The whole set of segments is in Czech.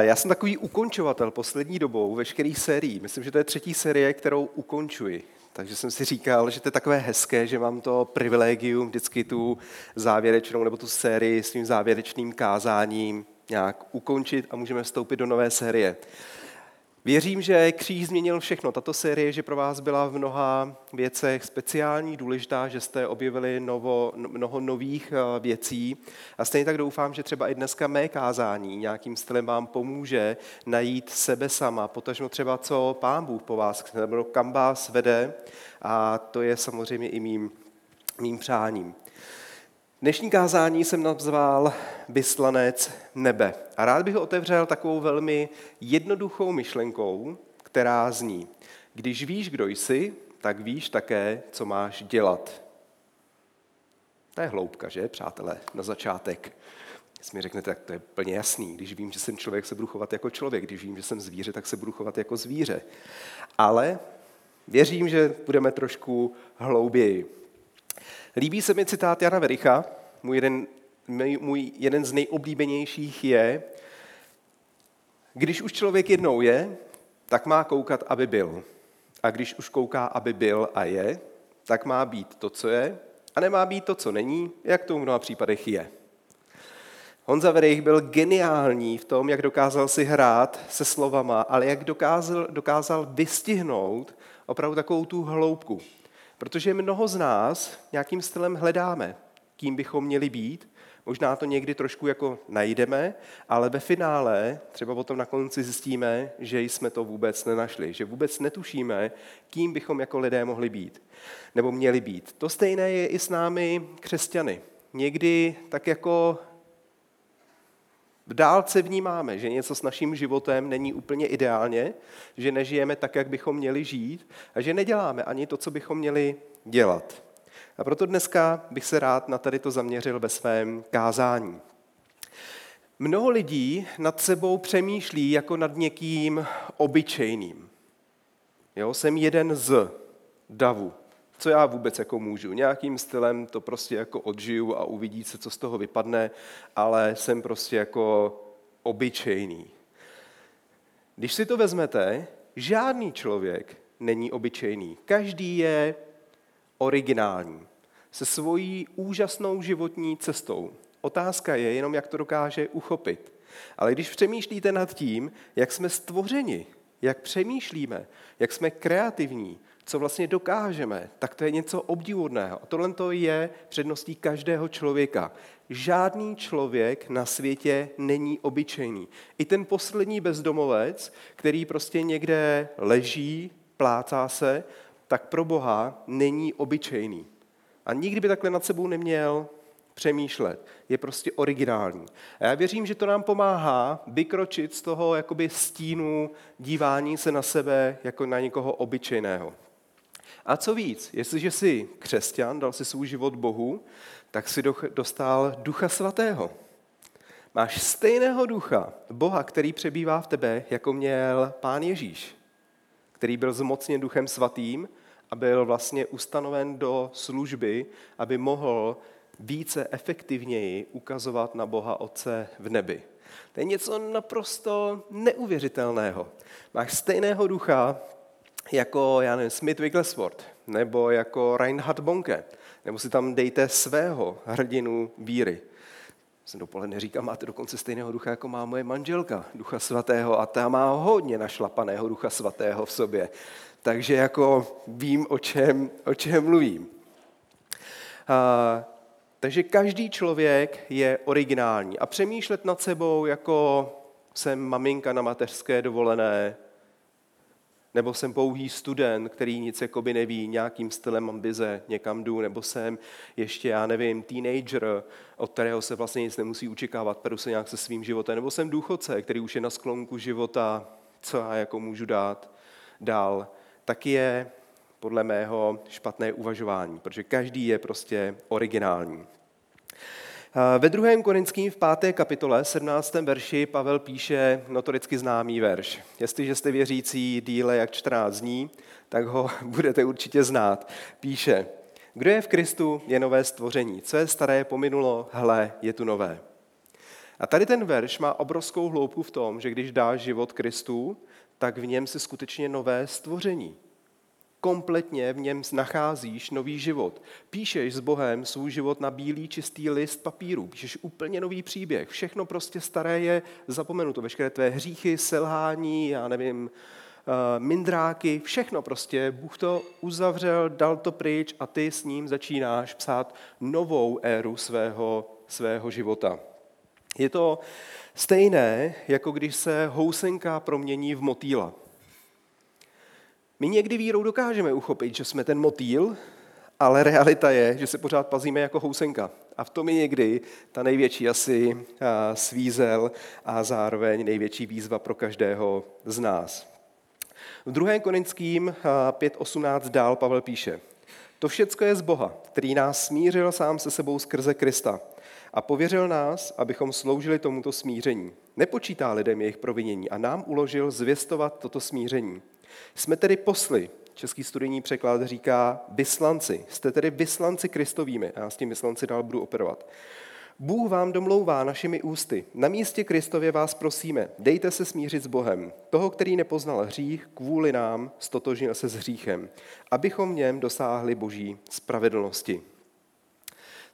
Já jsem takový ukončovatel poslední dobou veškerých sérií. Myslím, že to je třetí série, kterou ukončuji. Takže jsem si říkal, že to je takové hezké, že mám to privilegium vždycky tu závěrečnou nebo tu sérii s tím závěrečným kázáním nějak ukončit a můžeme vstoupit do nové série. Věřím, že kříž změnil všechno. Tato série, že pro vás byla v mnoha věcech speciální, důležitá, že jste objevili novo, mnoho nových eh, věcí. A stejně tak doufám, že třeba i dneska mé kázání nějakým stylem vám pomůže najít sebe sama, potažmo třeba, co Pán Bůh po vás, nebo kam vás vede. A to je samozřejmě i mým, mým přáním. Dnešní kázání jsem nazval Vyslanec nebe. A rád bych ho otevřel takovou velmi jednoduchou myšlenkou, která zní, když víš, kdo jsi, tak víš také, co máš dělat. To je hloubka, že, přátelé, na začátek. Jestli mi řeknete, tak to je plně jasný. Když vím, že jsem člověk, se budu chovat jako člověk. Když vím, že jsem zvíře, tak se budu chovat jako zvíře. Ale věřím, že budeme trošku hlouběji. Líbí se mi citát Jana Vericha, můj jeden, můj jeden z nejoblíbenějších je, když už člověk jednou je, tak má koukat, aby byl. A když už kouká, aby byl a je, tak má být to, co je, a nemá být to, co není, jak to v mnoha případech je. Honza Verich byl geniální v tom, jak dokázal si hrát se slovama, ale jak dokázal, dokázal vystihnout opravdu takovou tu hloubku. Protože mnoho z nás nějakým stylem hledáme, kým bychom měli být. Možná to někdy trošku jako najdeme, ale ve finále třeba potom na konci zjistíme, že jsme to vůbec nenašli, že vůbec netušíme, kým bychom jako lidé mohli být nebo měli být. To stejné je i s námi křesťany. Někdy tak jako v dálce vnímáme, že něco s naším životem není úplně ideálně, že nežijeme tak, jak bychom měli žít a že neděláme ani to, co bychom měli dělat. A proto dneska bych se rád na tady to zaměřil ve svém kázání. Mnoho lidí nad sebou přemýšlí jako nad někým obyčejným. Jo, jsem jeden z davu. Co já vůbec jako můžu? Nějakým stylem to prostě jako odžiju a uvidí se, co z toho vypadne, ale jsem prostě jako obyčejný. Když si to vezmete, žádný člověk není obyčejný. Každý je originální, se svojí úžasnou životní cestou. Otázka je jenom, jak to dokáže uchopit. Ale když přemýšlíte nad tím, jak jsme stvořeni, jak přemýšlíme, jak jsme kreativní, co vlastně dokážeme, tak to je něco obdivodného. A tohle to je předností každého člověka. Žádný člověk na světě není obyčejný. I ten poslední bezdomovec, který prostě někde leží, plácá se, tak pro Boha není obyčejný. A nikdy by takhle nad sebou neměl přemýšlet. Je prostě originální. A já věřím, že to nám pomáhá vykročit z toho jakoby stínu dívání se na sebe jako na někoho obyčejného. A co víc, jestliže jsi křesťan, dal si svůj život Bohu, tak si dostal Ducha Svatého. Máš stejného ducha, Boha, který přebývá v tebe, jako měl Pán Ježíš, který byl zmocněn Duchem Svatým a byl vlastně ustanoven do služby, aby mohl více efektivněji ukazovat na Boha Otce v nebi. To je něco naprosto neuvěřitelného. Máš stejného ducha jako, já nevím, Smith Wigglesworth, nebo jako Reinhard Bonke, nebo si tam dejte svého hrdinu víry. Jsem dopoledne říkám, máte dokonce stejného ducha, jako má moje manželka, ducha svatého, a ta má hodně našlapaného ducha svatého v sobě takže jako vím, o čem, o čem mluvím. A, takže každý člověk je originální. A přemýšlet nad sebou, jako jsem maminka na mateřské dovolené, nebo jsem pouhý student, který nic jakoby neví, nějakým stylem mám vize, někam jdu, nebo jsem ještě, já nevím, teenager, od kterého se vlastně nic nemusí učekávat, peru se nějak se svým životem, nebo jsem důchodce, který už je na sklonku života, co já jako můžu dát dál tak je podle mého špatné uvažování, protože každý je prostě originální. Ve druhém Korinským v páté kapitole, 17. verši, Pavel píše notoricky známý verš. Jestliže jste věřící díle jak 14 dní, tak ho budete určitě znát. Píše, kdo je v Kristu, je nové stvoření. Co je staré, pominulo, hle, je tu nové. A tady ten verš má obrovskou hloubku v tom, že když dáš život Kristu, tak v něm si skutečně nové stvoření. Kompletně v něm nacházíš nový život. Píšeš s Bohem svůj život na bílý čistý list papíru. Píšeš úplně nový příběh. Všechno prostě staré je zapomenuto. Veškeré tvé hříchy, selhání, já nevím, eh, mindráky, všechno prostě. Bůh to uzavřel, dal to pryč a ty s ním začínáš psát novou éru svého, svého života. Je to stejné, jako když se housenka promění v motýla. My někdy vírou dokážeme uchopit, že jsme ten motýl, ale realita je, že se pořád pazíme jako housenka. A v tom je někdy ta největší asi svízel a zároveň největší výzva pro každého z nás. V 2. Korinským 5.18 dál Pavel píše, to všecko je z Boha, který nás smířil sám se sebou skrze Krista a pověřil nás, abychom sloužili tomuto smíření. Nepočítá lidem jejich provinění a nám uložil zvěstovat toto smíření. Jsme tedy posly, český studijní překlad říká vyslanci. Jste tedy vyslanci kristovými. A já s tím vyslanci dál budu operovat. Bůh vám domlouvá našimi ústy. Na místě Kristově vás prosíme, dejte se smířit s Bohem. Toho, který nepoznal hřích, kvůli nám stotožnil se s hříchem, abychom v něm dosáhli boží spravedlnosti.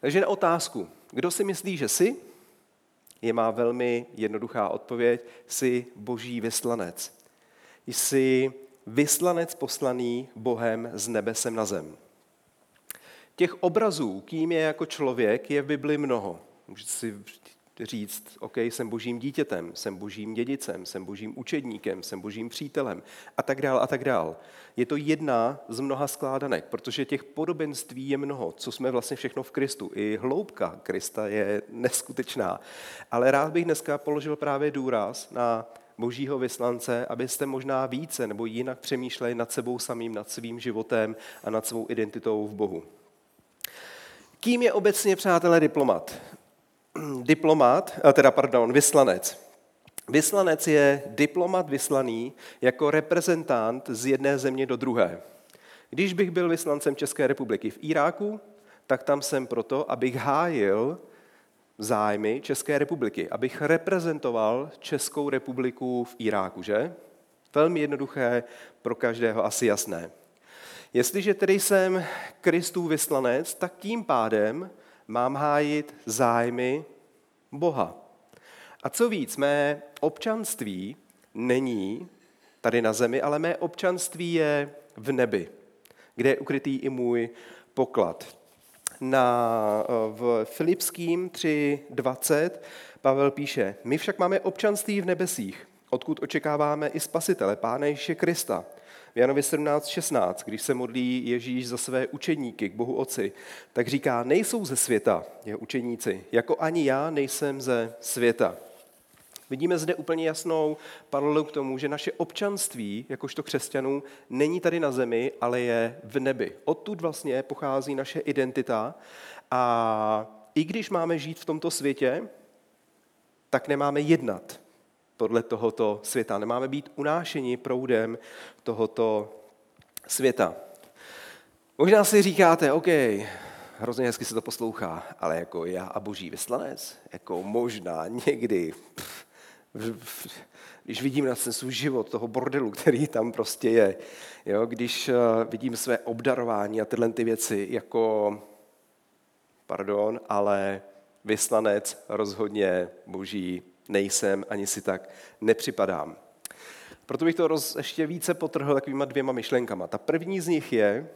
Takže na otázku, kdo si myslí, že jsi, je má velmi jednoduchá odpověď, jsi boží vyslanec. Jsi vyslanec poslaný Bohem z nebesem na zem. Těch obrazů, kým je jako člověk, je v Bibli mnoho. Můžete si říct, OK, jsem božím dítětem, jsem božím dědicem, jsem božím učedníkem, jsem božím přítelem a tak dál a tak dál. Je to jedna z mnoha skládanek, protože těch podobenství je mnoho, co jsme vlastně všechno v Kristu. I hloubka Krista je neskutečná. Ale rád bych dneska položil právě důraz na božího vyslance, abyste možná více nebo jinak přemýšleli nad sebou samým, nad svým životem a nad svou identitou v Bohu. Kým je obecně, přátelé, diplomat? Diplomat, teda pardon, vyslanec. Vyslanec je diplomat vyslaný jako reprezentant z jedné země do druhé. Když bych byl vyslancem České republiky v Iráku, tak tam jsem proto, abych hájil zájmy České republiky, abych reprezentoval Českou republiku v Iráku, že? Velmi jednoduché, pro každého asi jasné. Jestliže tedy jsem Kristův vyslanec, tak tím pádem mám hájit zájmy Boha. A co víc, mé občanství není tady na zemi, ale mé občanství je v nebi, kde je ukrytý i můj poklad na, eh, v Filipským 3.20 Pavel píše, my však máme občanství v nebesích, odkud očekáváme i spasitele, Pána Ježíše Krista. V Janovi 17.16, když se modlí Ježíš za své učeníky k Bohu Otci, tak říká, nejsou ze světa, jeho učeníci, jako ani já nejsem ze světa. Vidíme zde úplně jasnou paralelu k tomu, že naše občanství, jakožto křesťanů, není tady na zemi, ale je v nebi. Odtud vlastně pochází naše identita a i když máme žít v tomto světě, tak nemáme jednat podle tohoto světa. Nemáme být unášeni proudem tohoto světa. Možná si říkáte, OK, hrozně hezky se to poslouchá, ale jako já a boží vyslanec, jako možná někdy, pff, když vidím na ten svůj život, toho bordelu, který tam prostě je, jo, když uh, vidím své obdarování a tyhle ty věci jako, pardon, ale vyslanec rozhodně boží nejsem, ani si tak nepřipadám. Proto bych to roz, ještě více potrhl takovýma dvěma myšlenkama. Ta první z nich je,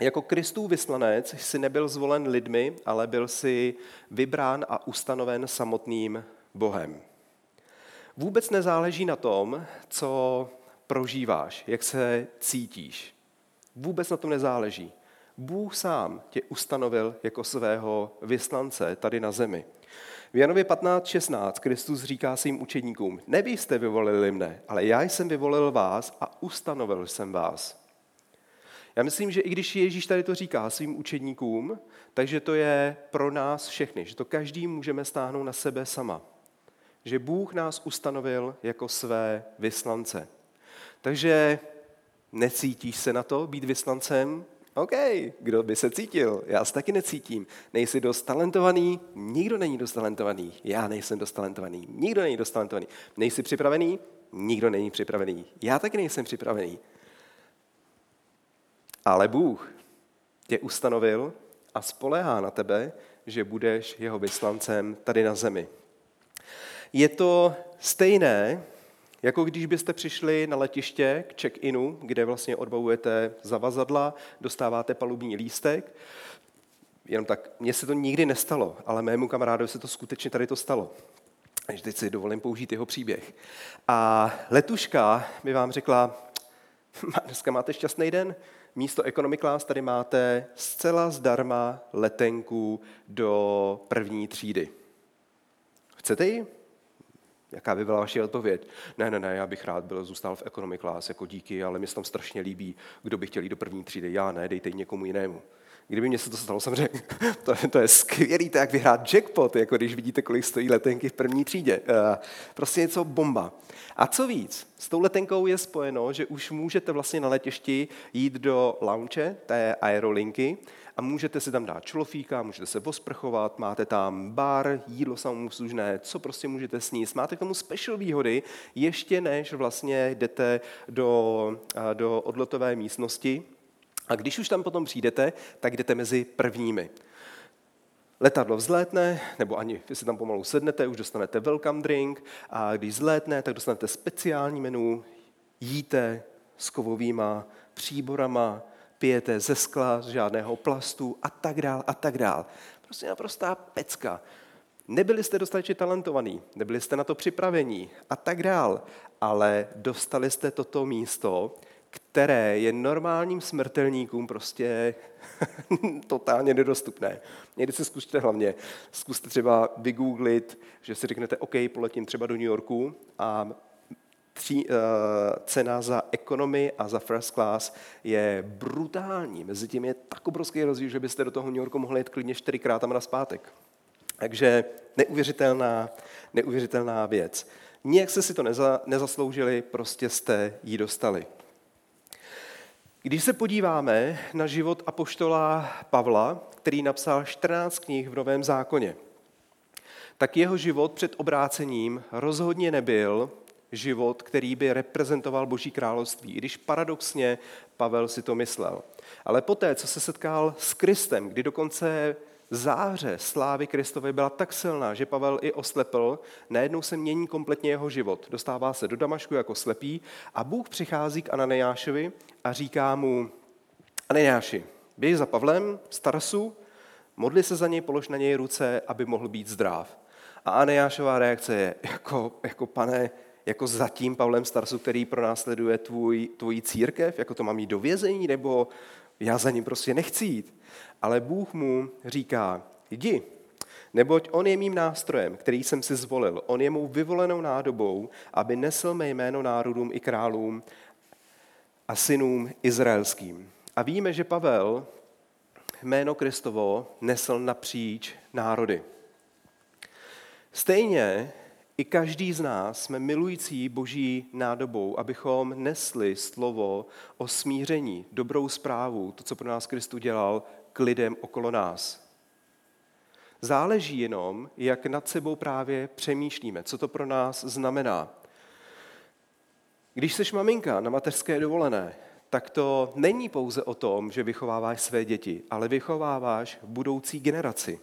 jako Kristův vyslanec jsi nebyl zvolen lidmi, ale byl si vybrán a ustanoven samotným Bohem. Vůbec nezáleží na tom, co prožíváš, jak se cítíš. Vůbec na tom nezáleží. Bůh sám tě ustanovil jako svého vyslance tady na zemi. V Janově 15.16 Kristus říká svým učedníkům, ne vy jste vyvolili mne, ale já jsem vyvolil vás a ustanovil jsem vás. Já myslím, že i když Ježíš tady to říká svým učedníkům, takže to je pro nás všechny, že to každý můžeme stáhnout na sebe sama že Bůh nás ustanovil jako své vyslance. Takže necítíš se na to být vyslancem, OK, kdo by se cítil? Já se taky necítím. Nejsi dost talentovaný? Nikdo není dost talentovaný. Já nejsem dost talentovaný. Nikdo není dost talentovaný. Nejsi připravený? Nikdo není připravený. Já taky nejsem připravený. Ale Bůh tě ustanovil a spolehá na tebe, že budeš jeho vyslancem tady na zemi. Je to stejné, jako když byste přišli na letiště k check-inu, kde vlastně odbavujete zavazadla, dostáváte palubní lístek. Jenom tak, mně se to nikdy nestalo, ale mému kamarádovi se to skutečně tady to stalo. Takže teď si dovolím použít jeho příběh. A letuška by vám řekla, dneska máte šťastný den, místo economy class tady máte zcela zdarma letenku do první třídy. Chcete ji? Jaká by byla vaše odpověď? Ne, ne, ne, já bych rád byl, zůstal v economy class, jako díky, ale mi se tam strašně líbí, kdo by chtěl jít do první třídy. Já ne, dejte někomu jinému. Kdyby mě se to stalo, samozřejmě, to, to je skvělý, to jak vyhrát jackpot, jako když vidíte, kolik stojí letenky v první třídě. Eh, prostě něco bomba. A co víc, s tou letenkou je spojeno, že už můžete vlastně na letišti jít do lounge, té aerolinky, a můžete si tam dát člofíka, můžete se posprchovat, máte tam bar, jídlo samouslužné, co prostě můžete sníst. Máte k tomu special výhody, ještě než vlastně jdete do, do odletové místnosti. A když už tam potom přijdete, tak jdete mezi prvními. Letadlo vzlétne, nebo ani vy si tam pomalu sednete, už dostanete welcome drink a když vzlétne, tak dostanete speciální menu, jíte s kovovýma příborama, pijete ze skla, z žádného plastu a tak dál a tak dál. Prostě naprostá pecka. Nebyli jste dostatečně talentovaní, nebyli jste na to připravení a tak dál, ale dostali jste toto místo, které je normálním smrtelníkům prostě totálně nedostupné. Někdy si zkuste hlavně, zkuste třeba vygooglit, že si řeknete, OK, poletím třeba do New Yorku a tří, uh, cena za economy a za first class je brutální. Mezi tím je tak obrovský rozdíl, že byste do toho New Yorku mohli jít klidně čtyřikrát tam na zpátek. Takže neuvěřitelná, neuvěřitelná věc. Nijak jste si to neza, nezasloužili, prostě jste ji dostali. Když se podíváme na život apoštola Pavla, který napsal 14 knih v Novém zákoně, tak jeho život před obrácením rozhodně nebyl život, který by reprezentoval Boží království, i když paradoxně Pavel si to myslel. Ale poté, co se setkal s Kristem, kdy dokonce záře slávy Kristovy byla tak silná, že Pavel i oslepl, najednou se mění kompletně jeho život. Dostává se do Damašku jako slepý a Bůh přichází k Ananiášovi a říká mu, Ananiáši, běž za Pavlem z modli se za něj, polož na něj ruce, aby mohl být zdrav. A Ananiášová reakce je, jako, jako pane, jako za tím Pavlem Starsu, který pronásleduje tvůj, tvoji církev, jako to mám jít do vězení, nebo já za ním prostě nechci jít. Ale Bůh mu říká, jdi, neboť on je mým nástrojem, který jsem si zvolil. On je mou vyvolenou nádobou, aby nesl mé jméno národům i králům a synům izraelským. A víme, že Pavel jméno Kristovo nesl napříč národy. Stejně i každý z nás jsme milující boží nádobou, abychom nesli slovo o smíření, dobrou zprávu, to, co pro nás Kristu dělal, k lidem okolo nás. Záleží jenom, jak nad sebou právě přemýšlíme, co to pro nás znamená. Když jsi maminka na mateřské dovolené, tak to není pouze o tom, že vychováváš své děti, ale vychováváš budoucí generaci.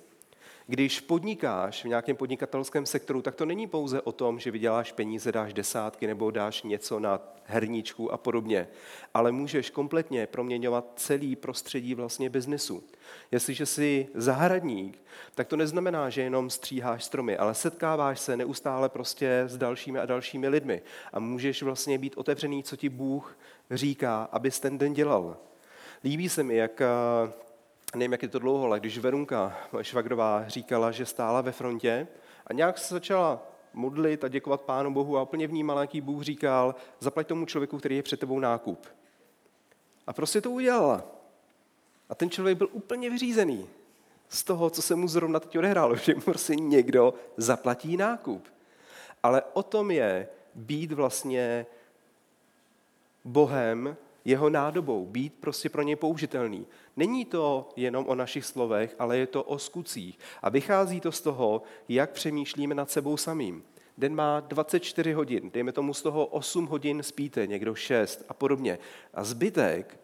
Když podnikáš v nějakém podnikatelském sektoru, tak to není pouze o tom, že vyděláš peníze, dáš desátky nebo dáš něco na herníčku a podobně, ale můžeš kompletně proměňovat celý prostředí vlastně biznesu. Jestliže jsi zahradník, tak to neznamená, že jenom stříháš stromy, ale setkáváš se neustále prostě s dalšími a dalšími lidmi a můžeš vlastně být otevřený, co ti Bůh říká, abys ten den dělal. Líbí se mi, jak nevím, jak je to dlouho, ale když Verunka, moje švagrová, říkala, že stála ve frontě a nějak se začala modlit a děkovat Pánu Bohu a úplně vnímala, jaký Bůh říkal, zaplať tomu člověku, který je před tebou nákup. A prostě to udělala. A ten člověk byl úplně vyřízený z toho, co se mu zrovna teď odehrálo, že mu prostě někdo zaplatí nákup. Ale o tom je být vlastně Bohem jeho nádobou, být prostě pro něj použitelný. Není to jenom o našich slovech, ale je to o skutcích. A vychází to z toho, jak přemýšlíme nad sebou samým. Den má 24 hodin, dejme tomu z toho 8 hodin spíte, někdo 6 a podobně. A zbytek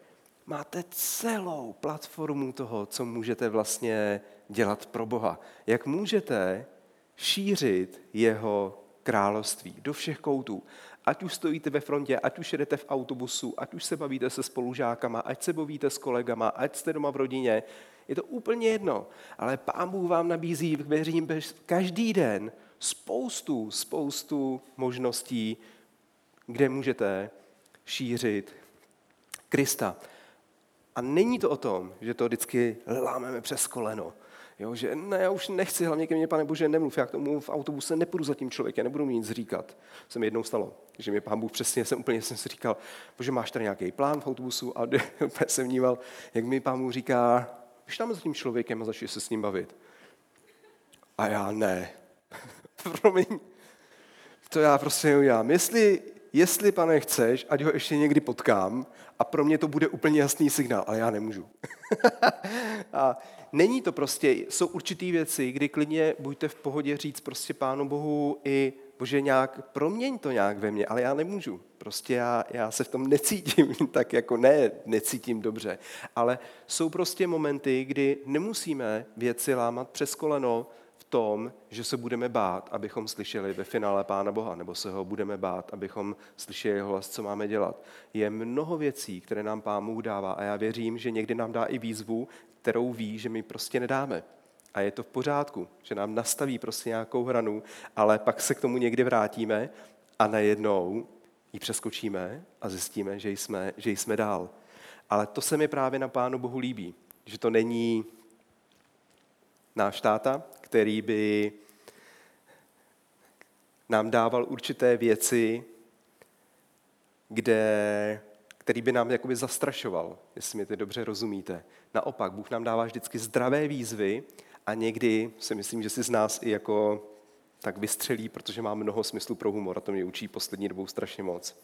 máte celou platformu toho, co můžete vlastně dělat pro Boha. Jak můžete šířit jeho království do všech koutů. Ať už stojíte ve frontě, ať už jedete v autobusu, ať už se bavíte se spolužákama, ať se bavíte s kolegama, ať jste doma v rodině, je to úplně jedno. Ale Pán Bůh vám nabízí, věřím, každý den spoustu, spoustu možností, kde můžete šířit Krista. A není to o tom, že to vždycky lámeme přes koleno. Jo, že ne, já už nechci, hlavně ke mně, pane Bože, nemluv, já k tomu v autobuse nepůjdu za tím člověkem, nebudu mu nic říkat. Se mi jednou stalo, že mi pán Bůh přesně, jsem úplně jsem si říkal, Bože, máš tady nějaký plán v autobusu a úplně jsem vnímal, jak mi pán Bůh říká, už tam za tím člověkem a začni se s ním bavit. A já ne. Promiň. To já prostě udělám. Jestli, jestli, pane, chceš, ať ho ještě někdy potkám a pro mě to bude úplně jasný signál, ale já nemůžu. a není to prostě, jsou určitý věci, kdy klidně buďte v pohodě říct prostě Pánu Bohu i Bože, nějak, proměň to nějak ve mně, ale já nemůžu. Prostě já, já se v tom necítím tak jako ne, necítím dobře. Ale jsou prostě momenty, kdy nemusíme věci lámat přes koleno, tom, že se budeme bát, abychom slyšeli ve finále Pána Boha, nebo se ho budeme bát, abychom slyšeli jeho hlas, co máme dělat. Je mnoho věcí, které nám Pán Bůh dává a já věřím, že někdy nám dá i výzvu, kterou ví, že my prostě nedáme. A je to v pořádku, že nám nastaví prostě nějakou hranu, ale pak se k tomu někdy vrátíme a najednou ji přeskočíme a zjistíme, že jsme, že jsme dál. Ale to se mi právě na Pánu Bohu líbí, že to není náš táta, který by nám dával určité věci, kde, který by nám jakoby zastrašoval, jestli mi to dobře rozumíte. Naopak, Bůh nám dává vždycky zdravé výzvy a někdy si myslím, že si z nás i jako tak vystřelí, protože má mnoho smyslu pro humor a to mě učí poslední dobou strašně moc.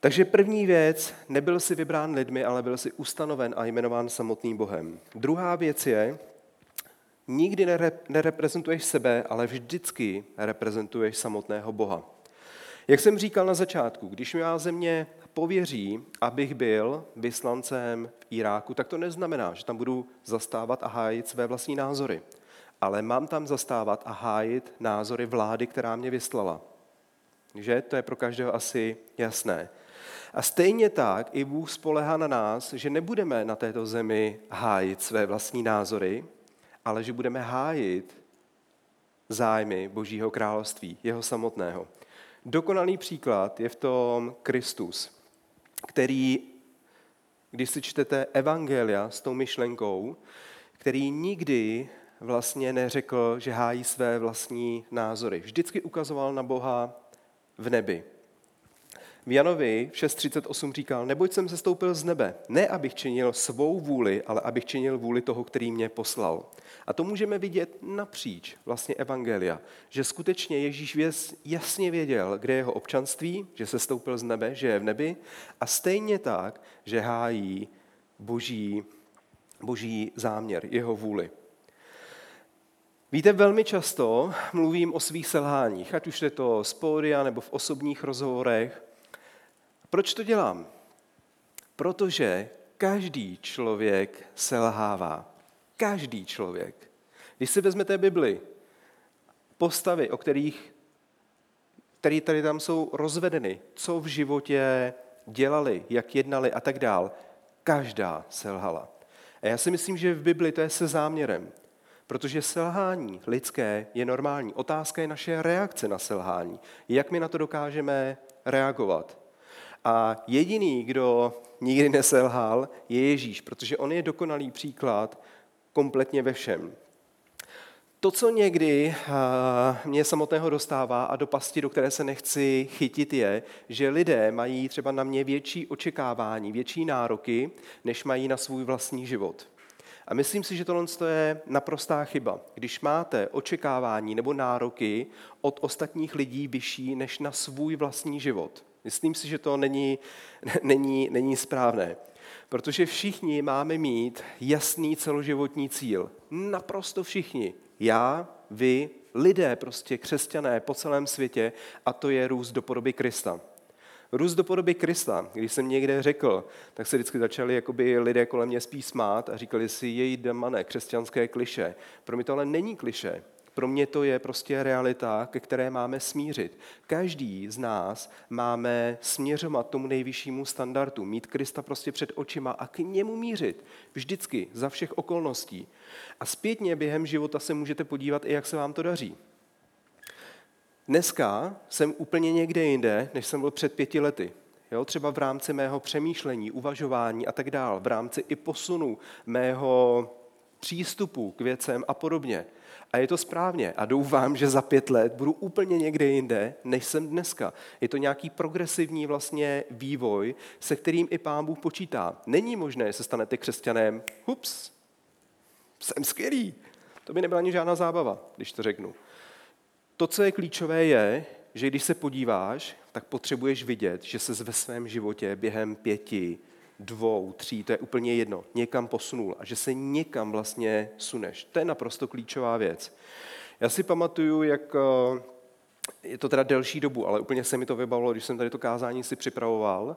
Takže první věc, nebyl si vybrán lidmi, ale byl si ustanoven a jmenován samotným Bohem. Druhá věc je, Nikdy nereprezentuješ sebe, ale vždycky reprezentuješ samotného Boha. Jak jsem říkal na začátku, když má země pověří, abych byl vyslancem v Iráku, tak to neznamená, že tam budu zastávat a hájit své vlastní názory. Ale mám tam zastávat a hájit názory vlády, která mě vyslala. Že? To je pro každého asi jasné. A stejně tak i Bůh spolehá na nás, že nebudeme na této zemi hájit své vlastní názory, ale že budeme hájit zájmy Božího království, jeho samotného. Dokonalý příklad je v tom Kristus, který, když si čtete Evangelia s tou myšlenkou, který nikdy vlastně neřekl, že hájí své vlastní názory. Vždycky ukazoval na Boha v nebi. V Janovi 6.38 říkal, neboť jsem se stoupil z nebe, ne abych činil svou vůli, ale abych činil vůli toho, který mě poslal. A to můžeme vidět napříč vlastně Evangelia, že skutečně Ježíš jasně věděl, kde je jeho občanství, že se stoupil z nebe, že je v nebi a stejně tak, že hájí boží, boží záměr, jeho vůli. Víte, velmi často mluvím o svých selháních, ať už je to z pódia nebo v osobních rozhovorech. Proč to dělám? Protože každý člověk selhává. Každý člověk. Když si vezmete Bibli, postavy, o kterých které tady tam jsou rozvedeny, co v životě dělali, jak jednali a tak dál, každá selhala. A já si myslím, že v Bibli to je se záměrem, protože selhání lidské je normální. Otázka je naše reakce na selhání. Jak my na to dokážeme reagovat. A jediný, kdo nikdy neselhal, je Ježíš, protože on je dokonalý příklad kompletně ve všem. To, co někdy mě samotného dostává a do pasti, do které se nechci chytit, je, že lidé mají třeba na mě větší očekávání, větší nároky, než mají na svůj vlastní život. A myslím si, že tohle je naprostá chyba. Když máte očekávání nebo nároky od ostatních lidí vyšší než na svůj vlastní život, Myslím si, že to není, není, není správné. Protože všichni máme mít jasný celoživotní cíl. Naprosto všichni. Já, vy, lidé, prostě křesťané po celém světě, a to je růst do podoby Krista. Růst do podoby Krista. Když jsem někde řekl, tak se vždycky začali jakoby lidé kolem mě spíš smát a říkali si, jej demane, křesťanské kliše. Pro mě to ale není kliše. Pro mě to je prostě realita, ke které máme smířit. Každý z nás máme směřovat tomu nejvyššímu standardu, mít Krista prostě před očima a k němu mířit. Vždycky, za všech okolností. A zpětně během života se můžete podívat i, jak se vám to daří. Dneska jsem úplně někde jinde, než jsem byl před pěti lety. Jo, třeba v rámci mého přemýšlení, uvažování a tak dále, v rámci i posunu mého přístupu k věcem a podobně. A je to správně. A doufám, že za pět let budu úplně někde jinde, než jsem dneska. Je to nějaký progresivní vlastně vývoj, se kterým i pán Bůh počítá. Není možné, že se stanete křesťanem, hups, jsem skvělý. To by nebyla ani žádná zábava, když to řeknu. To, co je klíčové, je, že když se podíváš, tak potřebuješ vidět, že se ve svém životě během pěti, dvou, tří, to je úplně jedno, někam posunul a že se někam vlastně suneš. To je naprosto klíčová věc. Já si pamatuju, jak eh, je to teda delší dobu, ale úplně se mi to vybavilo, když jsem tady to kázání si připravoval,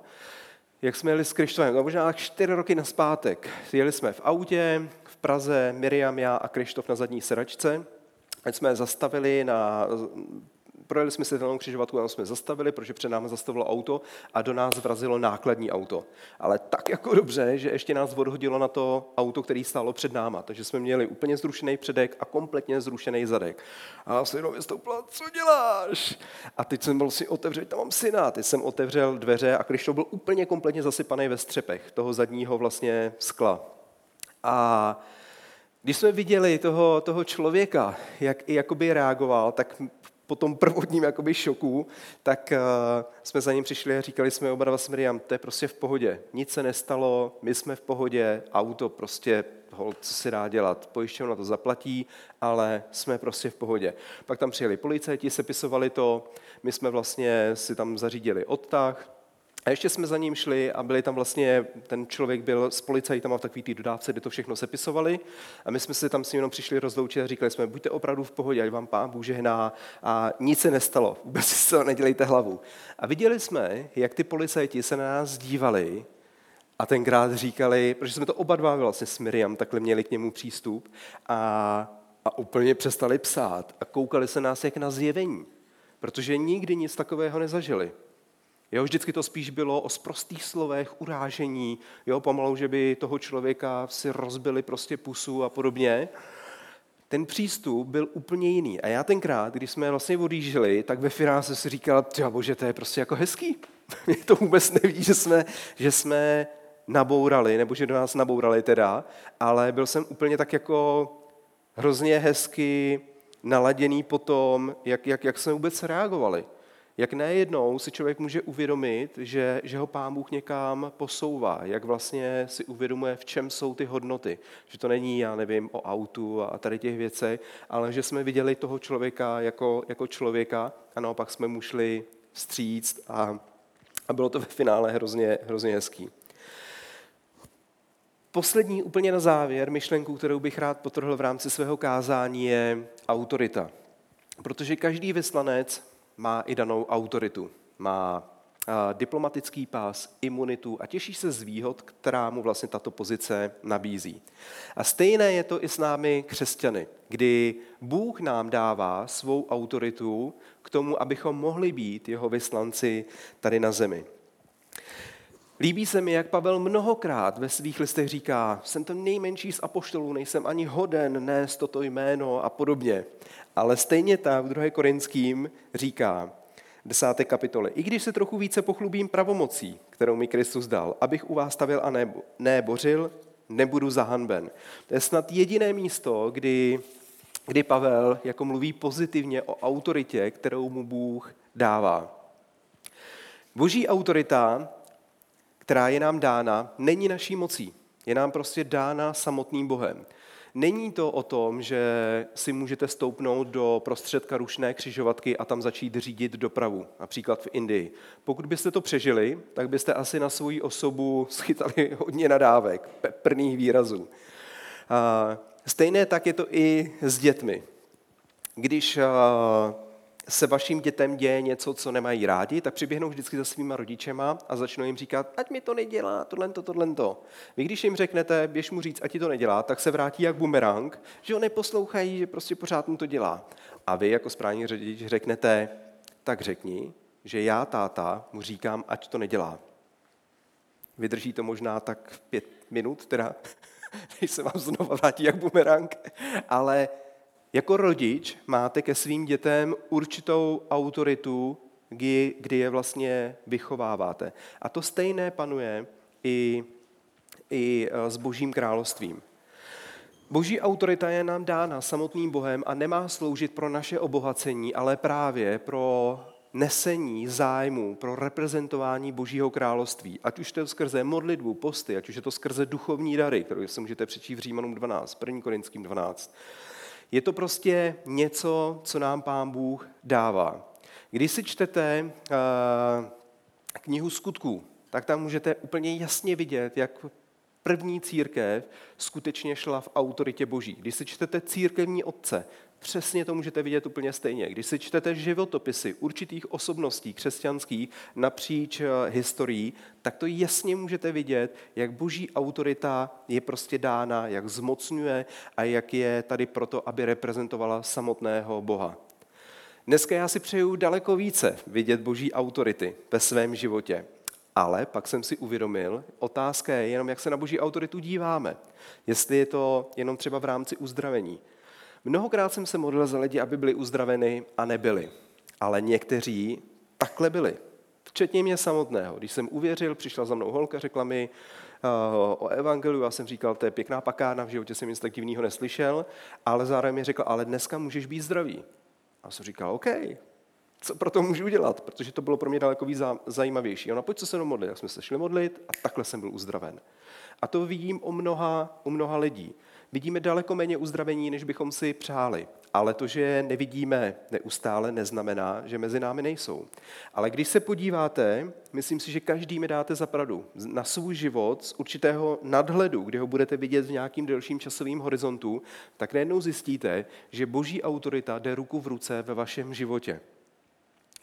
jak jsme jeli s Krištovem, no možná čtyři roky naspátek. Jeli jsme v autě, v Praze, Miriam, já a Krištof na zadní sedačce. Ať jsme zastavili na projeli jsme se danou křižovatku a jsme zastavili, protože před námi zastavilo auto a do nás vrazilo nákladní auto. Ale tak jako dobře, že ještě nás odhodilo na to auto, který stálo před náma. Takže jsme měli úplně zrušený předek a kompletně zrušený zadek. A já jsem jenom vystoupila, co děláš? A teď jsem byl si otevřel, tam mám syna. Teď jsem otevřel dveře a Krištof byl úplně kompletně zasypaný ve střepech toho zadního vlastně skla. A když jsme viděli toho, toho člověka, jak i jakoby reagoval, tak po tom prvotním jakoby šoku, tak uh, jsme za ním přišli a říkali jsme oba dva s Miriam, to je prostě v pohodě, nic se nestalo, my jsme v pohodě, auto prostě, hol, co se dá dělat, pojišťovna to zaplatí, ale jsme prostě v pohodě. Pak tam přijeli policajti, sepisovali to, my jsme vlastně si tam zařídili odtah, a ještě jsme za ním šli a byli tam vlastně, ten člověk byl s policajtama v takový té dodávce, kde to všechno sepisovali. A my jsme se tam s ním jenom přišli rozloučit a říkali jsme, buďte opravdu v pohodě, ať vám pán Bůh žehná a nic se nestalo, vůbec si se nedělejte hlavu. A viděli jsme, jak ty policajti se na nás dívali a tenkrát říkali, protože jsme to oba dva vlastně s Miriam takhle měli k němu přístup a, a úplně přestali psát a koukali se nás jak na zjevení, protože nikdy nic takového nezažili. Jo, vždycky to spíš bylo o sprostých slovech, urážení, jo, pomalu, že by toho člověka si rozbili prostě pusu a podobně. Ten přístup byl úplně jiný. A já tenkrát, když jsme vlastně odjížděli, tak ve finále jsem si říkal, bože, to je prostě jako hezký. Mě to vůbec neví, že jsme, že jsme nabourali, nebo že do nás nabourali teda, ale byl jsem úplně tak jako hrozně hezky naladěný po tom, jak, jak, jak jsme vůbec reagovali jak nejednou si člověk může uvědomit, že, že ho pán Bůh někam posouvá, jak vlastně si uvědomuje, v čem jsou ty hodnoty. Že to není, já nevím, o autu a tady těch věcech, ale že jsme viděli toho člověka jako, jako člověka a naopak jsme mu šli vstříct a, a bylo to ve finále hrozně, hrozně hezký. Poslední úplně na závěr myšlenku, kterou bych rád potrhl v rámci svého kázání, je autorita. Protože každý vyslanec má i danou autoritu, má diplomatický pás, imunitu a těší se z výhod, která mu vlastně tato pozice nabízí. A stejné je to i s námi křesťany, kdy Bůh nám dává svou autoritu k tomu, abychom mohli být jeho vyslanci tady na zemi. Líbí se mi, jak Pavel mnohokrát ve svých listech říká, jsem to nejmenší z apoštolů, nejsem ani hoden nést toto jméno a podobně. Ale stejně tak v 2. Korinským říká, v desáté kapitole, i když se trochu více pochlubím pravomocí, kterou mi Kristus dal, abych u vás stavil a ne, ne bořil, nebudu zahanben. To je snad jediné místo, kdy, kdy Pavel jako mluví pozitivně o autoritě, kterou mu Bůh dává. Boží autorita, která je nám dána, není naší mocí. Je nám prostě dána samotným Bohem. Není to o tom, že si můžete stoupnout do prostředka rušné křižovatky a tam začít řídit dopravu, například v Indii. Pokud byste to přežili, tak byste asi na svoji osobu schytali hodně nadávek, peprných výrazů. Stejné tak je to i s dětmi. Když se vašim dětem děje něco, co nemají rádi, tak přiběhnou vždycky za svýma rodičema a začnou jim říkat, ať mi to nedělá, tohle, to, tohle. To. Vy když jim řeknete, běž mu říct, ať ti to nedělá, tak se vrátí jak bumerang, že ho neposlouchají, že prostě pořád mu to dělá. A vy jako správný řidič řeknete, tak řekni, že já, táta, mu říkám, ať to nedělá. Vydrží to možná tak pět minut, teda, než se vám znova vrátí jak bumerang, ale jako rodič máte ke svým dětem určitou autoritu, kdy, je vlastně vychováváte. A to stejné panuje i, i e, s Božím královstvím. Boží autorita je nám dána samotným Bohem a nemá sloužit pro naše obohacení, ale právě pro nesení zájmu, pro reprezentování Božího království. Ať už to je skrze modlitbu, posty, ať už je to skrze duchovní dary, které se můžete přečíst v Římanům 12, 1. Korinským 12. Je to prostě něco, co nám Pán Bůh dává. Když si čtete uh, knihu skutků, tak tam můžete úplně jasně vidět, jak první církev skutečně šla v autoritě Boží. Když si čtete církevní otce, přesně to můžete vidět úplně stejně. Když si čtete životopisy určitých osobností křesťanských napříč eh, historií, tak to jasně můžete vidět, jak boží autorita je prostě dána, jak zmocňuje a jak je tady proto, aby reprezentovala samotného Boha. Dneska já si přeju daleko více vidět boží autority ve svém životě. Ale pak jsem si uvědomil, otázka je jenom, jak se na boží autoritu díváme. Jestli je to jenom třeba v rámci uzdravení. Mnohokrát jsem se modlil za lidi, aby byli uzdraveni a nebyli. Ale někteří takhle byli. Včetně mě samotného. Když jsem uvěřil, přišla za mnou holka, řekla mi uh, o evangeliu, já jsem říkal, to je pěkná pakárna, v životě jsem nic tak divného neslyšel, ale zároveň mi řekla, ale dneska můžeš být zdravý. A jsem říkal, OK, co pro to můžu udělat, protože to bylo pro mě daleko víc zajímavější. Ona, pojď se se modlit. Jak jsme se šli modlit a takhle jsem byl uzdraven. A to vidím u mnoha, u mnoha lidí. Vidíme daleko méně uzdravení, než bychom si přáli. Ale to, že je nevidíme neustále, neznamená, že mezi námi nejsou. Ale když se podíváte, myslím si, že každý mi dáte za pravdu, na svůj život z určitého nadhledu, kdy ho budete vidět v nějakým delším časovým horizontu, tak najednou zjistíte, že boží autorita jde ruku v ruce ve vašem životě.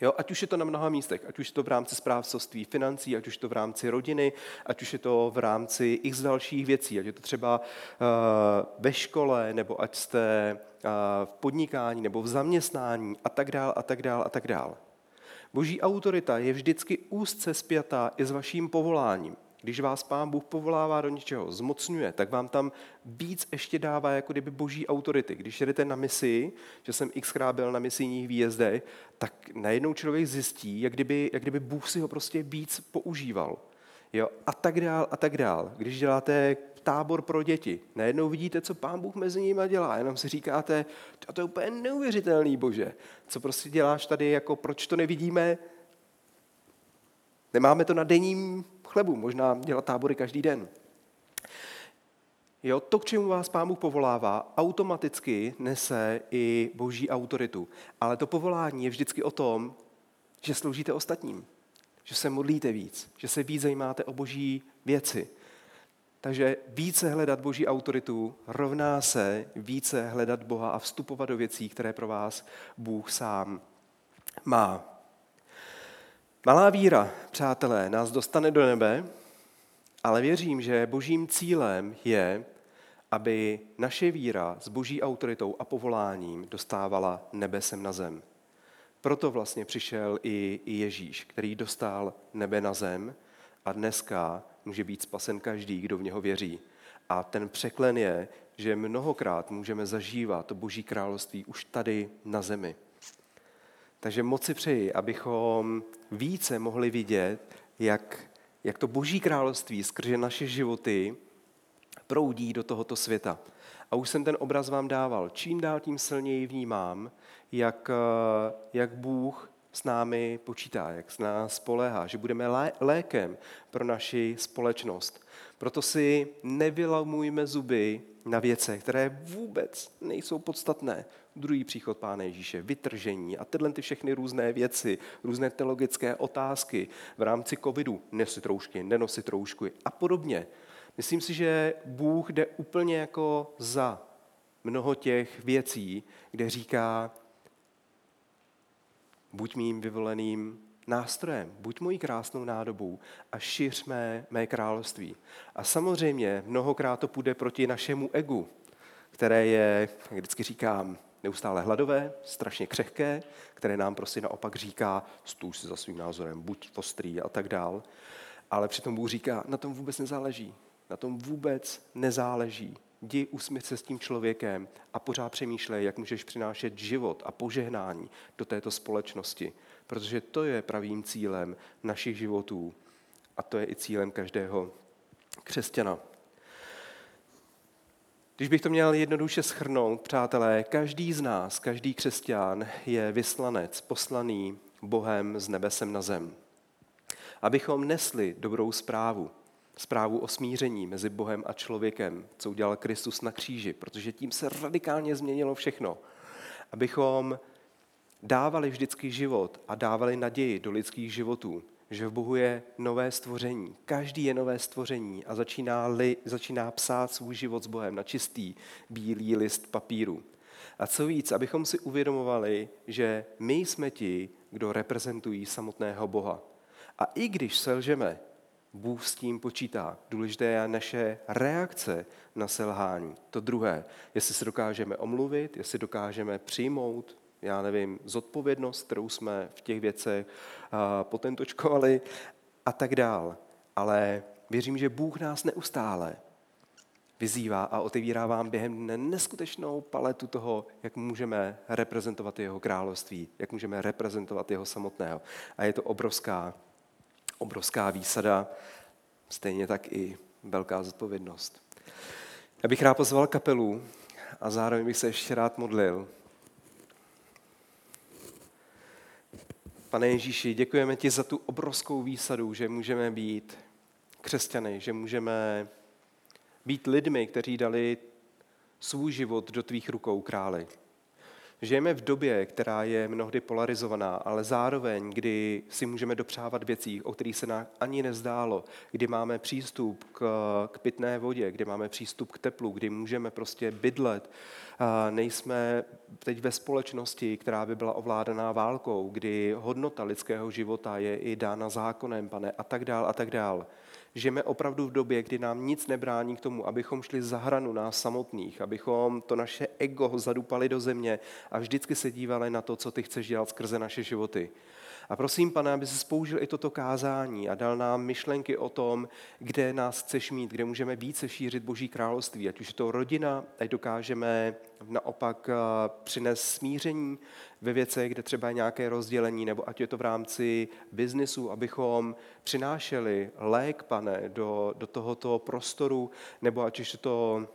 Jo, ať už je to na mnoha místech, ať už je to v rámci správcovství financí, ať už je to v rámci rodiny, ať už je to v rámci x dalších věcí, ať je to třeba uh, ve škole, nebo ať jste uh, v podnikání, nebo v zaměstnání a tak dál, a tak dál, a tak dál. Boží autorita je vždycky úzce spjatá i s vaším povoláním. Když vás Pán Bůh povolává do něčeho, zmocňuje, tak vám tam víc ještě dává jako kdyby boží autority. Když jedete na misi, že jsem xkrát byl na misijních výjezdech, tak najednou člověk zjistí, jak kdyby, jak kdyby Bůh si ho prostě víc používal. Jo? A tak dál, a tak dál. Když děláte tábor pro děti, najednou vidíte, co pán Bůh mezi nimi dělá. Jenom si říkáte, to je úplně neuvěřitelný, bože. Co prostě děláš tady, jako proč to nevidíme? Nemáme to na denním chlebu, možná dělat tábory každý den. Jo, to, k čemu vás Pán Bůh povolává, automaticky nese i boží autoritu. Ale to povolání je vždycky o tom, že sloužíte ostatním, že se modlíte víc, že se víc zajímáte o boží věci. Takže více hledat boží autoritu rovná se více hledat Boha a vstupovat do věcí, které pro vás Bůh sám má. Malá víra, přátelé, nás dostane do nebe, ale věřím, že božím cílem je, aby naše víra s boží autoritou a povoláním dostávala nebesem na zem. Proto vlastně přišel i, Ježíš, který dostal nebe na zem a dneska může být spasen každý, kdo v něho věří. A ten překlen je, že mnohokrát můžeme zažívat boží království už tady na zemi. Takže moc si přeji, abychom více mohli vidět, jak, jak to boží království skrze naše životy proudí do tohoto světa. A už jsem ten obraz vám dával. Čím dál tím silněji vnímám, jak, jak Bůh s námi počítá, jak s nás spoléhá, že budeme lé, lékem pro naši společnost. Proto si nevylamujme zuby na věce, které vůbec nejsou podstatné. Druhý příchod Pána Ježíše, vytržení a tyhle ty všechny různé věci, různé teologické otázky v rámci covidu, nesit roušky, nenosit roušky a podobně. Myslím si, že Bůh jde úplně jako za mnoho těch věcí, kde říká, buď mým vyvoleným nástrojem, buď mojí krásnou nádobou a šiř mé, mé království. A samozřejmě mnohokrát to půjde proti našemu egu, které je, jak vždycky říkám, neustále hladové, strašně křehké, které nám prostě naopak říká, stůj si za svým názorem, buď ostrý a tak dál. Ale přitom Bůh říká, na tom vůbec nezáleží. Na tom vůbec nezáleží. Jdi usmíř se s tím člověkem a pořád přemýšlej, jak můžeš přinášet život a požehnání do této společnosti. Protože to je pravým cílem našich životů. A to je i cílem každého křesťana. Když bych to měl jednoduše schrnout, přátelé, každý z nás, každý křesťan je vyslanec, poslaný Bohem z nebesem na zem. Abychom nesli dobrou zprávu, zprávu o smíření mezi Bohem a člověkem, co udělal Kristus na kříži, protože tím se radikálně změnilo všechno. Abychom dávali vždycky život a dávali naději do lidských životů, že v Bohu je nové stvoření. Každý je nové stvoření a začíná, li, začíná psát svůj život s Bohem na čistý bílý list papíru. A co víc, abychom si uvědomovali, že my jsme ti, kdo reprezentují samotného Boha. A i když selžeme, Bůh s tím počítá. Důležité je naše reakce na selhání. To druhé, jestli se dokážeme omluvit, jestli dokážeme přijmout, já nevím, zodpovědnost, kterou jsme v těch věcech potentočkovali a tak dál. Ale věřím, že Bůh nás neustále vyzývá a otevírá vám během dne neskutečnou paletu toho, jak můžeme reprezentovat jeho království, jak můžeme reprezentovat jeho samotného. A je to obrovská obrovská výsada, stejně tak i velká zodpovědnost. Já bych rád pozval kapelu a zároveň bych se ještě rád modlil. Pane Ježíši, děkujeme ti za tu obrovskou výsadu, že můžeme být křesťany, že můžeme být lidmi, kteří dali svůj život do tvých rukou, králi. Žijeme v době, která je mnohdy polarizovaná, ale zároveň, kdy si můžeme dopřávat věcí, o kterých se nám ani nezdálo, kdy máme přístup k, k pitné vodě, kdy máme přístup k teplu, kdy můžeme prostě bydlet. Nejsme teď ve společnosti, která by byla ovládaná válkou, kdy hodnota lidského života je i dána zákonem, pane, a tak dál, a tak dál. Žijeme opravdu v době, kdy nám nic nebrání k tomu, abychom šli za hranu nás samotných, abychom to naše ego zadupali do země a vždycky se dívali na to, co ty chceš dělat skrze naše životy. A prosím, pane, aby se spoužil i toto kázání a dal nám myšlenky o tom, kde nás chceš mít, kde můžeme více šířit Boží království. Ať už je to rodina, ať dokážeme naopak eh, přinést smíření ve věcech, kde třeba je nějaké rozdělení, nebo ať je to v rámci biznisu, abychom přinášeli lék, pane, do, do tohoto prostoru, nebo ať je to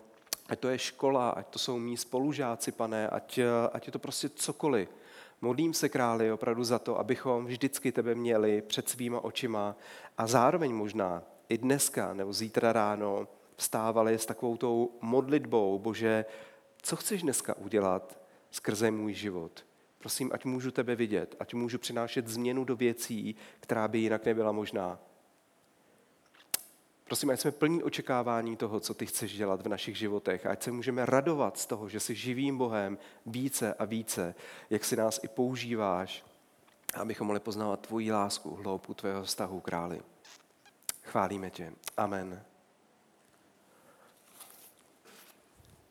ať to je škola, ať to jsou mý spolužáci, pane, ať, ať je to prostě cokoliv. Modlím se, králi, opravdu za to, abychom vždycky tebe měli před svýma očima a zároveň možná i dneska nebo zítra ráno vstávali s takovou tou modlitbou, Bože, co chceš dneska udělat skrze můj život? Prosím, ať můžu tebe vidět, ať můžu přinášet změnu do věcí, která by jinak nebyla možná. Prosím, ať jsme plní očekávání toho, co ty chceš dělat v našich životech. Ať se můžeme radovat z toho, že jsi živým Bohem více a více, jak si nás i používáš, abychom mohli poznávat tvoji lásku, hloubku tvého vztahu, králi. Chválíme tě. Amen.